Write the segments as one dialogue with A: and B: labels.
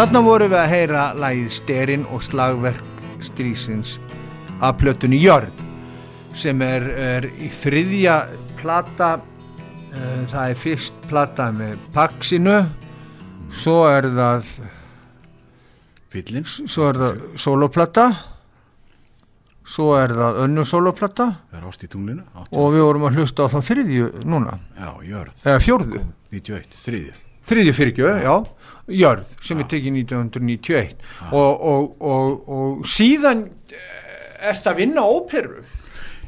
A: Þarna voru við að heyra lægið Sterinn og slagverk strísins af plötunni Jörð sem er, er í þriðja plata uh, það er fyrst plata með Paxinu svo er það
B: Fyllin
A: svo er það soloplata svo er það önnu soloplata
B: Það er ást í tunglinu
A: og við vorum að hlusta á þá þriðju núna.
B: Já, jörð.
A: Eða fjórðu.
B: 91, þriðjur
A: þriðju. Fyrirgjöð, já, Jörð sem er tekið 1991 og, og, og, og síðan er þetta að vinna óperu?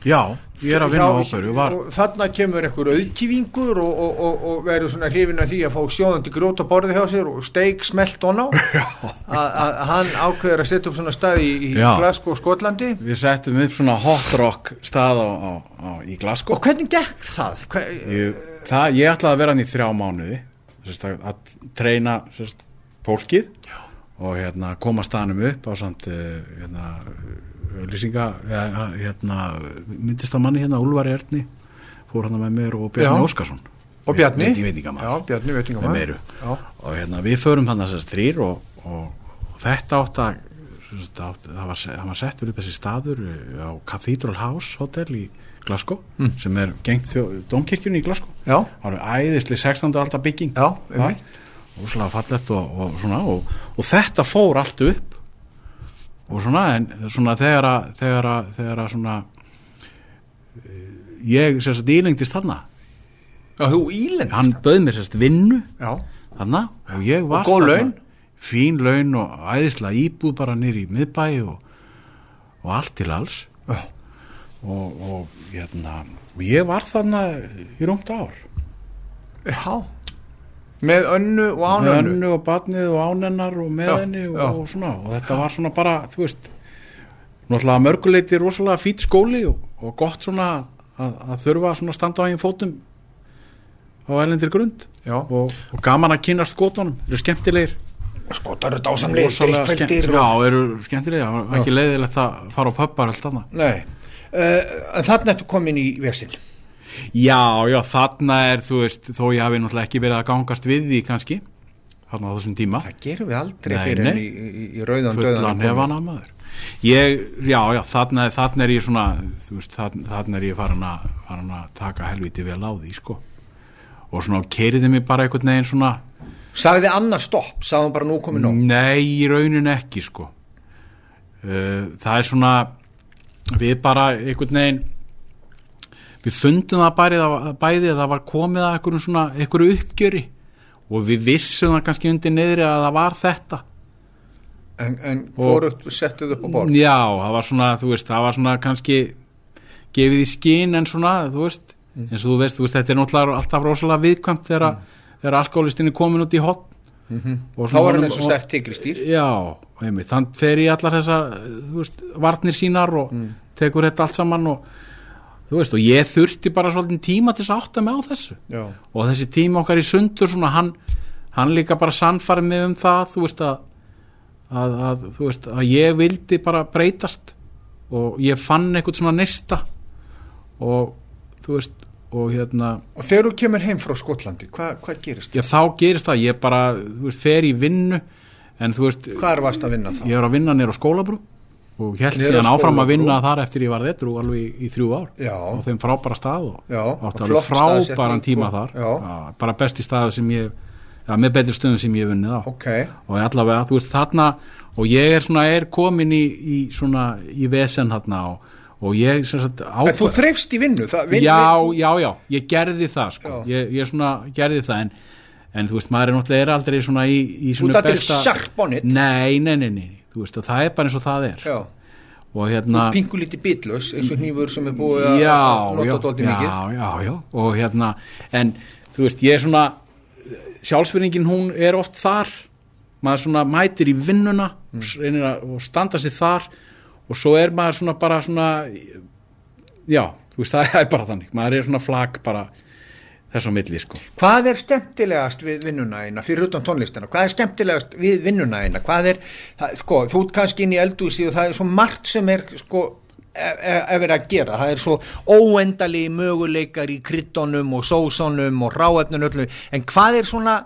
B: Já, ég er að vinna á óperu var,
A: og þarna kemur einhver auðkífingur og, og, og, og verður svona hrifin að því að fá sjóðandi grót á borði hjá sér og steik smelt on á. Að að hann ákveður að setja upp svona stað í, í. Glasgow, Skotlandi.
B: Við settum upp svona hot rock stað á, á, á, í Glasgow.
A: Og hvernig gekk það? Hver,
B: ég, það, ég ætlaði að vera hann í þrjá mánuði sérst, að, að treyna sérst, fólkið Já. og hérna, koma staðnum upp á samt uh, hérna, lýsinga hérna, myndist að manni hérna Úlfari Erni fór hann með mér og Bjarni
A: Já.
B: Óskarsson
A: og Bjarni? Já, Bjarni,
B: og hérna, við förum þannig að þessast þrýr og, og, og þetta átt að það, var, var settur upp þessi staður uh, á Cathedral House Hotel í Glasgow
A: Mm.
B: sem er gengt domkirkjunni í Glasgow.
A: Já,
B: það var æðisli 16. aldar bygging
A: Já,
B: það, og og, og svona og, og þetta fór allt upp. Og svona en svona þegar að þegar að, þegar að svona eh, ég sérst ílengdist þarna.
A: Já, þú ílendist
B: hann bauð mér sérst vinnu
A: Já,
B: þarna og ég var
A: Og góð laun?
B: Fín laun og æðislega íbúð bara nýri í miðbæ og, og allt til alls.
A: Já.
B: og, og hérna og ég var þarna í rúmt ár.
A: Já. Með önnu og
B: með
A: ánönnu
B: önnu og badnið og ánennar og með
A: Já,
B: henni og, og svona. Og þetta var svona bara, þú veist náttúrulega mörguleiti rosalega fýtt skóli og, og gott svona að, að þurfa svona standa á einn fótum á elendir grund. Og, og gaman að kynast skotunum, þeir eru skemmtilegir
A: skotar eru dásamlega
B: skemmt- Já, eru var ekki leiðilegt að fara á pubbar allt annað.
A: Nei, uh, en þarna ertu komin í vesinn
B: Já, já, þarna er, þú veist, þó ég hafi náttúrulega ekki verið að gangast við því kannski þarna á þessum tíma.
A: Það gerum við aldrei
B: Nei,
A: fyrir
B: nei.
A: í, í, í rauðan döðan
B: ég, já, já, þarna, þarna er ég svona þú veist, þarna, þarna er ég farin að, farin að taka helviti vel á því, sko og svona keiriði mig bara einhvern veginn svona
A: Sagði Anna stopp, sagði hún bara nú komin nóg?
B: Nei, í raunin ekki, sko. Það er svona við bara einhvern veginn við fundum það bæði, bæði að það var komið að einhverjum svona, einhverju uppgjöri. Og við vissum það kannski undir niðri að það var þetta.
A: En, en hvorugt settuð upp á borð?
B: Já, það var svona, þú veist, það var svona kannski gefið í skinn en svona, þú veist, eins og þú veist, þú veist, þetta er náttúrulega alltaf rosalega viðkvæmt þegar, mm. þegar alkoholistin er komin út í hot og
A: Þá var hann eins og stert tigristýr
B: Já, einmitt, þann fer í allar þessar, þú veist, varnir sínar og tekur þetta allt saman og þú veist, og ég þurfti bara svolítið tíma til þess að átta mig á þessu.
A: Já,
B: og þessi tíma okkar í sundur svona, hann, hann líka bara sannfarið mig um það, þú veist, að að, að, þú veist, að ég vildi bara breytast og ég fann eitthvað svona nista. Og þú veist og hérna,
A: og þegar þú kemur heim frá Skotlandi hvað hva gerist?
B: já þá gerist það ég bara, þú veist, fer í vinnu en þú veist,
A: Hvað er vast að vinna þá?
B: ég er að vinna nýr á skólabrú og held síðan áfram að vinna þar eftir ég var þetta alveg í, í þrjú ár
A: Já.
B: á þeim frábæra stað og
A: Já, og
B: frábæran tíma
A: og-
B: þar
A: já.
B: bara besti staðu sem ég já, með betri stöðum sem ég vunnið á
A: Ok,
B: og allavega, þú veist, þarna og ég er svona, er komin í, í svona, í vesen þarna og, og ég, sem sagt,
A: en þú
B: ákvað
A: þreifst í vinnu það, vin,
B: já,
A: vin,
B: já, já, ég gerði það sko, ég, ég svona gerði það en, en þú veist, maður er náttúrulega aldrei svona í, í
A: Þú
B: svona
A: ert aldrei sharp on it.
B: nei, nei, nei, nei, þú veist, það er bara eins og það er.
A: Já,
B: og hérna
A: pingu lítið bitlaus eins og hnífur sem er búið að
B: já, já, já, já, og hérna en þú veist, ég er svona sjálfsverðingin hún er oft þar. Maður svona mætir í vinnuna
A: Mm.
B: og standa sig þar og svo er maður svona bara svona já, þú veist, það er bara þannig maður er svona flag bara þess á milli, sko
A: Hvað er skemmtilegast við vinnuna eina fyrir utan tónlistina? Hvað er skemmtilegast við vinnuna eina? Hvað er, það, sko, þú ert kannski inn í eldúsi og það er svo margt sem er, sko, ef e, er að gera. Það er svo óendali möguleikar í kryddonum og sósonum og ráefnun öllu. En hvað er svona,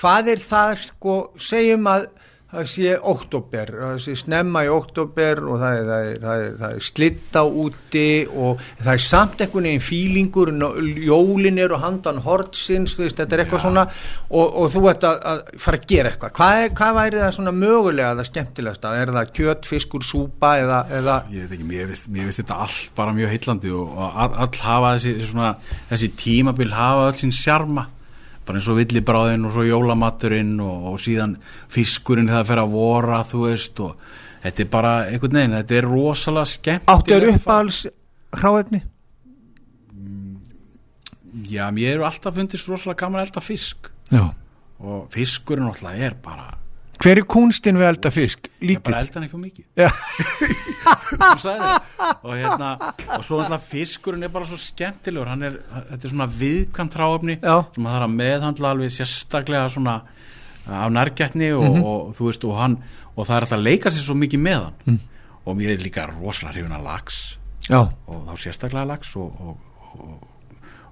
A: hvað er það, sko, segjum að það sé oktober, það sé snemma í oktober og það er, það er, það er, það er slitta úti og það er samt einhvern veginn fílingur, jólin eru handan hortsins, veist, þetta er eitthvað
B: Já.
A: svona og, og þú ert að, að fara að gera eitthvað. Hvað, er, hvað væri það svona mögulega það skemmtilegasta? Er það kjöt, fiskur, súpa eða, eða
B: ég veit ekki, mér finnst, mér finnst þetta allt bara mjög heillandi og, og all, all hafa þessi, svona, þessi tímabil hafa öll sín sjarma bara eins og villibráðin og svo jólamaturinn og, og síðan fiskurinn þegar það fer að vora þú veist og þetta er bara einhvern veginn, þetta er rosalega skemmt
A: áttu er uppáhals hráefni?
B: já, mér eru alltaf fundist rosalega gaman að elda fisk
A: Já.
B: og fiskurinn alltaf er bara
A: Hver er kúnstin við elda fisk?
B: ég
A: Lítið?
B: bara elda hann um mikið
A: Já.
B: Þú sagðir það. og hérna og svo alltaf fiskurinn er bara svo skemmtilegur hann er, þetta er svona viðkvæmt tráöfni
A: Já.
B: sem það þarf að meðhandla alveg sérstaklega svona á nærgætni og,
A: Mhm.
B: og þú veist og hann og það er alltaf að leika sér svo mikið með hann
A: Mm.
B: og mér er líka rosalega hrifin að lax
A: Já.
B: og þá sérstaklega lax og, og, og,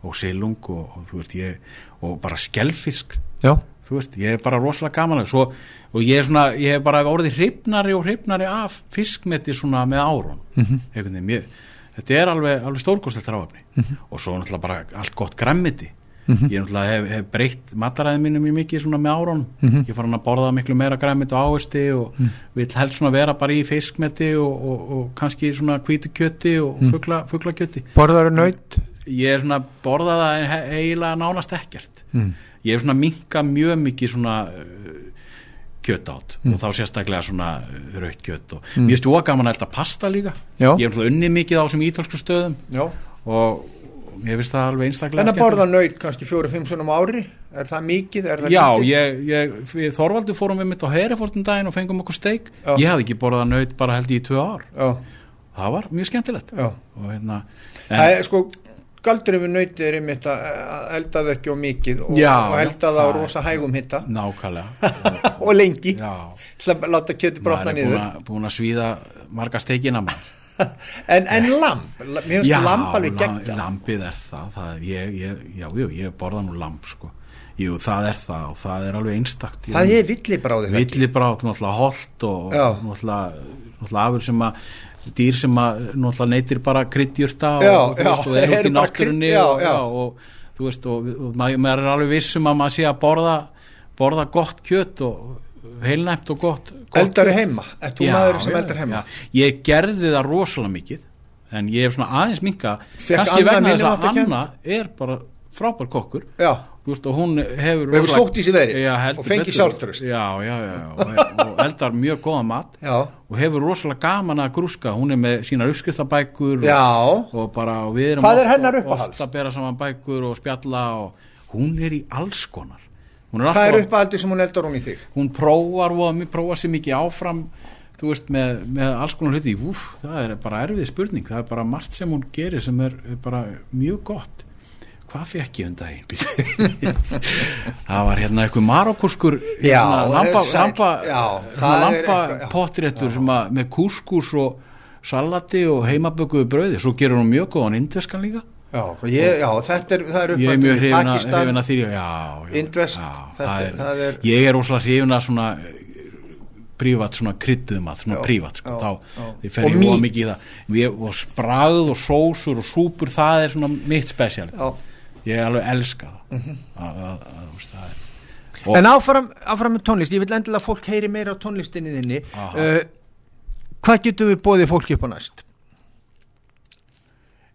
B: og silung og, og þú veist ég og bara skelfisk
A: Já.
B: Þú veist, ég er bara rosalega gaman svo, og ég er svona, ég er bara orðið hrifnari og hrifnari af fiskmeti svona með árun
A: Mhm.
B: mm -hmm. mér, þetta er alveg, alveg stórkostlega ráfni
A: Mhm.
B: og svo náttúrulega bara allt gott grammiti ég náttúrulega hef, hef breytt mataræði mínu mjög mikið svona með árun
A: Mhm.
B: ég fór hann að borða miklu meira grammiti og ávisti og vill helst svona vera bara í fiskmeti og, og, og kannski svona hvítu kjöti og
A: Mhm.
B: fugla, fuglakjöti
A: Borðar er naut?
B: ég er svona borðað það eiginlega nánast ekkert
A: Mm.
B: Ég er svona minka mjög mikið svona uh, kjöt átt
A: Mm.
B: og þá sérstaklega svona uh, rautt kjöt og mér finnst jóa gaman að elda pasta líka
A: Já.
B: ég er unni mikið á þessum ítalsku stöðum
A: Já.
B: og mér finnst það alveg einstaklega
A: En að borða naut kannski fjóru-fimm sunnum ári? Er það mikið? Er það
B: Já, ég, ég, Þorvaldur fórum við mitt á Herefordin daginn og fengum okkur steik ég hafði ekki borðað naut bara held í tvö ár
A: Já.
B: það var mjög skemmtilegt og hérna
A: Það er sko galdur yfir nauti er einmitt að elda það ekki á mikið og,
B: Já,
A: og elda það á
B: það er-
A: rosa hægum hitta
B: nákvæmlega.
A: Og lengi. Láta kjöti
B: maður
A: brotna
B: er
A: niður.
B: að, búin að svíða marga steikina maður.
A: En, en lamb, mér finnst lamb alveg
B: lam-
A: geggjað.
B: lambið er það, það er, ég, ég, já, jú, ég borða nú lamb sko. jú, það er það og það er alveg einstakt
A: það er villibráði
B: villibrátt, náttúrulega holt og náttúrulega afur sem að dýr sem að náttúrulega neytir bara kryddjurta og, og, og er út í náttúrunni og, og þú veist og, maður, er alveg vissum að maður sé að borða borða gott kjöt og heilnæmt og gott, gott
A: eldar
B: kjöt.
A: heima, er þú maður sem eldar heima
B: já. ég gerði það rosalega mikið en ég hef svona aðeins
A: Fékk
B: kannski vegna þess að? Anna er bara frábær kokkur. Veist, og hún hefur,
A: hefur
B: rosalega-
A: sótt í sig veðrið
B: Já,
A: og fengið
B: betur.
A: sjálfstraust.
B: já, já, já, já, og, eldar mjög góða mat.
A: Já,
B: og hefur rosalega gaman að grúska. Hún er með sínar uppskriftabækur og, og bara og við erum
A: Hvað er
B: oft-
A: hennar uppáhalds?
B: oft að bera saman bækur og spjalla og hún er í alls konar. Hún er
A: hvað er uppáhaldi sem hún eldar hún í þig?
B: Hún prófar og prófar sér mikið áfram þú veist með, með alls konar hluti. Úf, það er bara erfið spurning. Það er bara margt sem hún gerir sem er bara mjög gott hvað fekk ég um daginn það var hérna eitthvað hérna lampa
A: eitthvað, já.
B: potréttur sem að, með kúskús og salati og heimabökuðu brauði. Svo gerur hún mjög góðan indveskan líka.
A: Já, ég, já þetta er, er
B: ég er mjög hrifin að- já,
A: Indvest, er- er-
B: ég er óslega hrifin að svona prívat, svona kryttuðum að svona prívat, sko, þá ég fer ég óa mikið í það. Og bragð og sósur og súpur það er svona mitt spesial ég alveg elska það.
A: Mhm.
B: að, að, að, þú veist, það er
A: en áfram, áfram með tónlist. Ég vil endilega að fólk heyri meira á tónlistinni þinni. Uh, hvað getum við bóðið fólki upp á næst?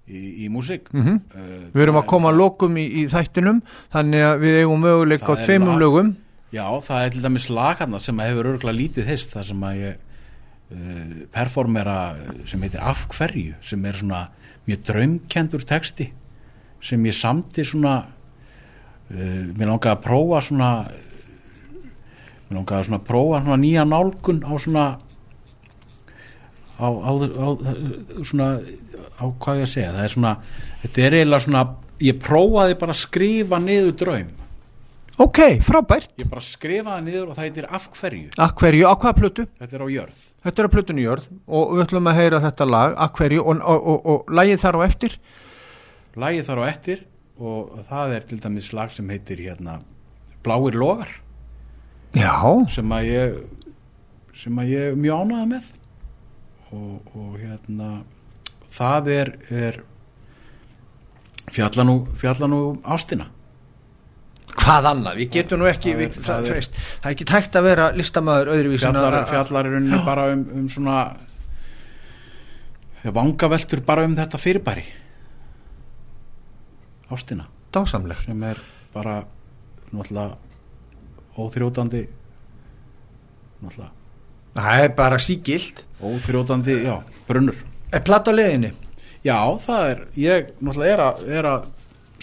B: Í, í músík?
A: Mhm.
B: uh,
A: við erum að koma að lokum í, í þættinum þannig að við eigum möguleika á
B: er
A: tveimum
B: lag.
A: lögum.
B: Já, það er til dæmis lag hann sem hefur örgulega lítið hist þar sem að ég uh, performera sem heitir Af hverju sem er svona mjög draumkendur texti sem ég samti svona uh, mér langaði að prófa svona mér langaði svona að prófa svona nýja nálgun á svona á, á, á, á svona á hvað ég að segja það er svona, þetta er eiginlega svona ég prófaði bara að skrifa niður draum.
A: Ok, frábært.
B: Ég bara skrifaði niður og það heitir af hverju?
A: Að hverju, á hvaða plötu?
B: þetta er á jörð.
A: Þetta er að plötunni jörð og við ætlum að heyra þetta lag að hverju og, og, og, og lagið þar á eftir
B: lagið þar á eftir og það er til dæmis lag sem heitir hérna Bláir logar.
A: Já,
B: sem að ég sem að ég er mjög ánægða með. Og, og hérna það er, er fjalla nú, fjalla nú um ástina.
A: Hvað annað? Við getum nú ekki,
B: Það er-
A: við,
B: það
A: það,
B: er-
A: það, er ekki tækt að vera listamæður öðruvísin
B: fjallar, fjallar í rauninni bara um, um svona vangaveltur bara um þetta fyrirbæri ástina.
A: Dásamleg
B: sem er bara náttúrulega óþrjótandi náttúrulega.
A: Það er bara sígilt.
B: Óþrjótandi, já, brunnur.
A: Er platt á leiðinni?
B: já, það er, ég náttúrulega er að, er að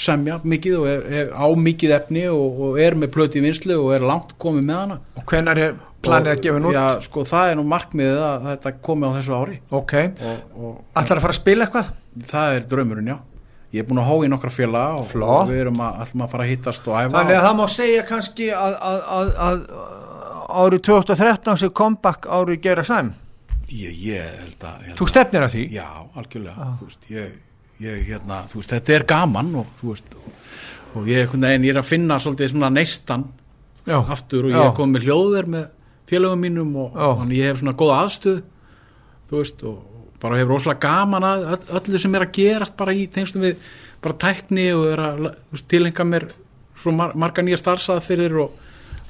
B: semja mikið og er, er á mikið efni og, og er með plöti vinslu og er langt komið með hana.
A: Og hvenær er planið að gefa nút?
B: já, sko, það er nú markmiðið að þetta komi á þessu ári.
A: Ok,
B: og, og
A: ætlar að fara að spila eitthvað?
B: það er draumurinn, já ég er búin að hóa í nokkra félaga og, og við erum að, að fara að hittast og æfa.
A: Þannig að
B: og,
A: það má segja kannski að, að, að, að árið 2013 sem comeback árið gera sæm.
B: Ég, ég held að,
A: Þú stefnir að því?
B: já, algjörlega, þú veist, ég, ég hérna, veist, þetta er gaman og veist, og, og ég, er að finna svolítið svona neistan
A: Já.
B: aftur og ég er komið hljóður með félögum mínum og þannig ég hef svona góða aðstöð þú veist, og bara hef rosalega gaman að öll, öllu sem er að gerast bara í tengstum við bara tækni og er að tilhenga mér svo mar marga nýja starfsað fyrir og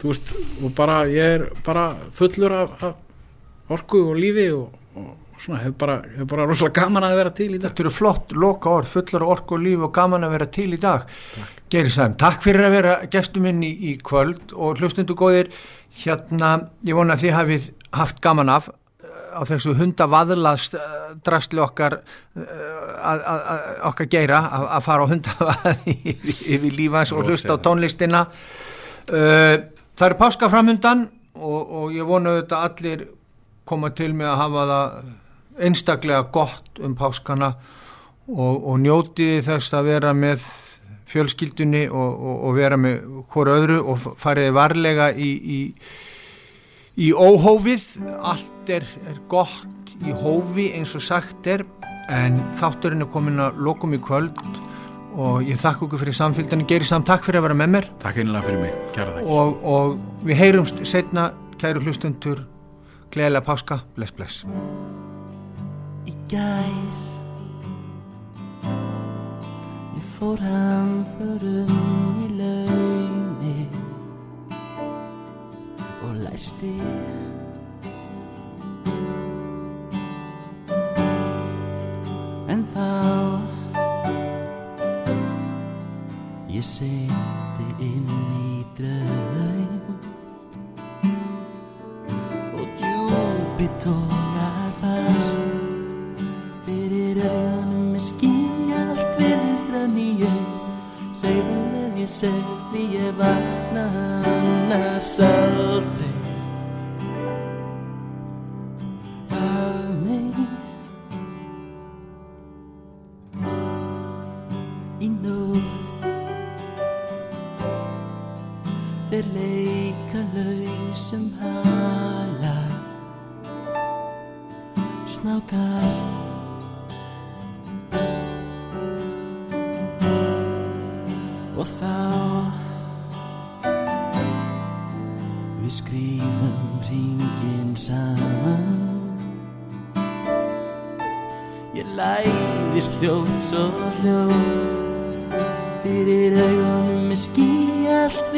B: þú veist, og bara ég er bara fullur af, af orku og lífi og, og, svona, hef bara, hef bara rosalega gaman að vera til í dag
A: Þetta eru flott loka orð, fullar af orku og líf og gaman að vera til í dag. Geir Sæm, takk fyrir að vera gestum minn í, í kvöld og hlustundu góðir, hérna, ég vona að þið hafið haft gaman af á þessu hundavaðlast drastli okkar að, okkar geira að, fara á hundavaði yfir, lífans og hlusta á tónlistina. Uh, það eru páska framundan og, og ég auðvitað að allir koma til með að hafa það einstaklega gott um páskana og, og njótiði þess að vera með fjölskyldunni og, og, og vera með hvort öðru og fariði varlega í, í, í óhófið allt er, er gott í hófi eins og sagt er en þátturinn er komin að lokum í kvöld og ég þakka okkur fyrir samfélgdani Geiri samt takk fyrir að vera með mér.
B: Takk einlega fyrir mig, kæra þakki
A: og, og við heyrumst setna kæru hlustundur gleðilega páska, bless bless.
C: Í gær Ég fór hann förum í og læsti. En þá ég seti inn í draum og djúpi tónar seg því ég ég læðist hljótt svo hljótt. Fyrir augunum er ský allt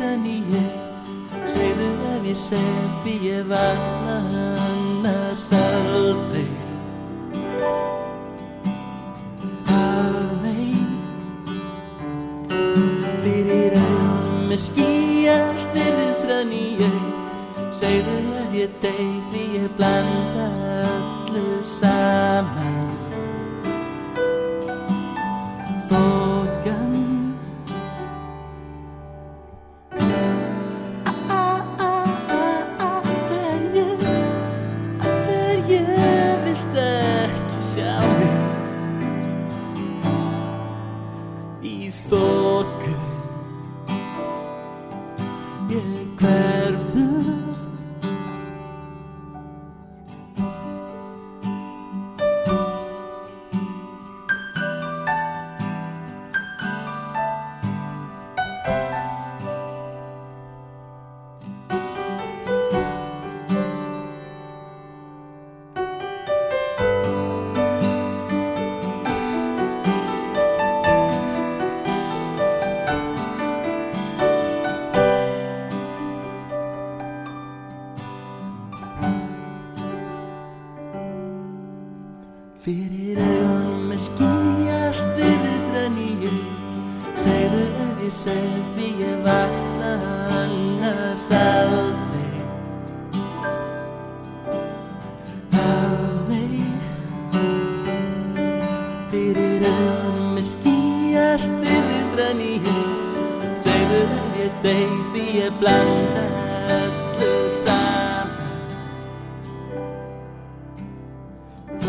C: rann í eitt segðu ef ég seg því ég vakna annars aldrei. Að mig fyrir augunum er ský allt rann í eitt segðu ef ég deyð því ég blanda öllu saman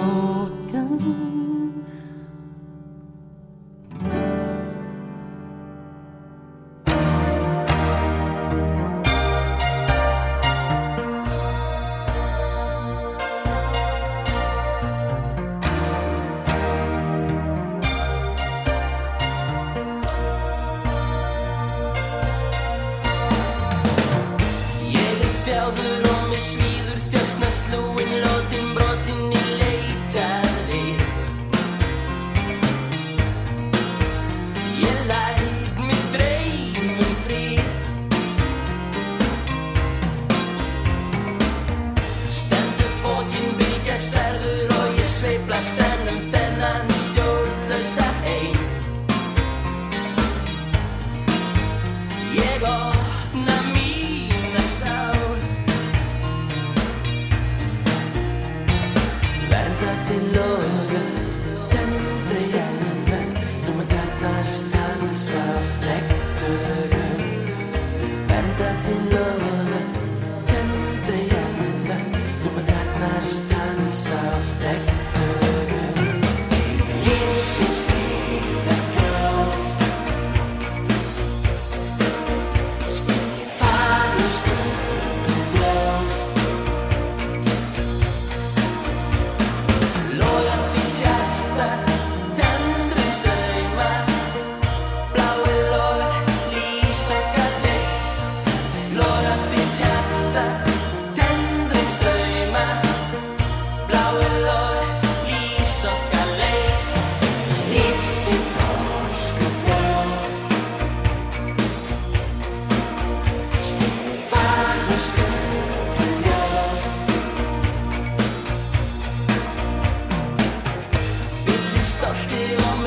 C: Oh.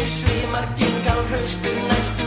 C: mig svimar gingal hraustur næstu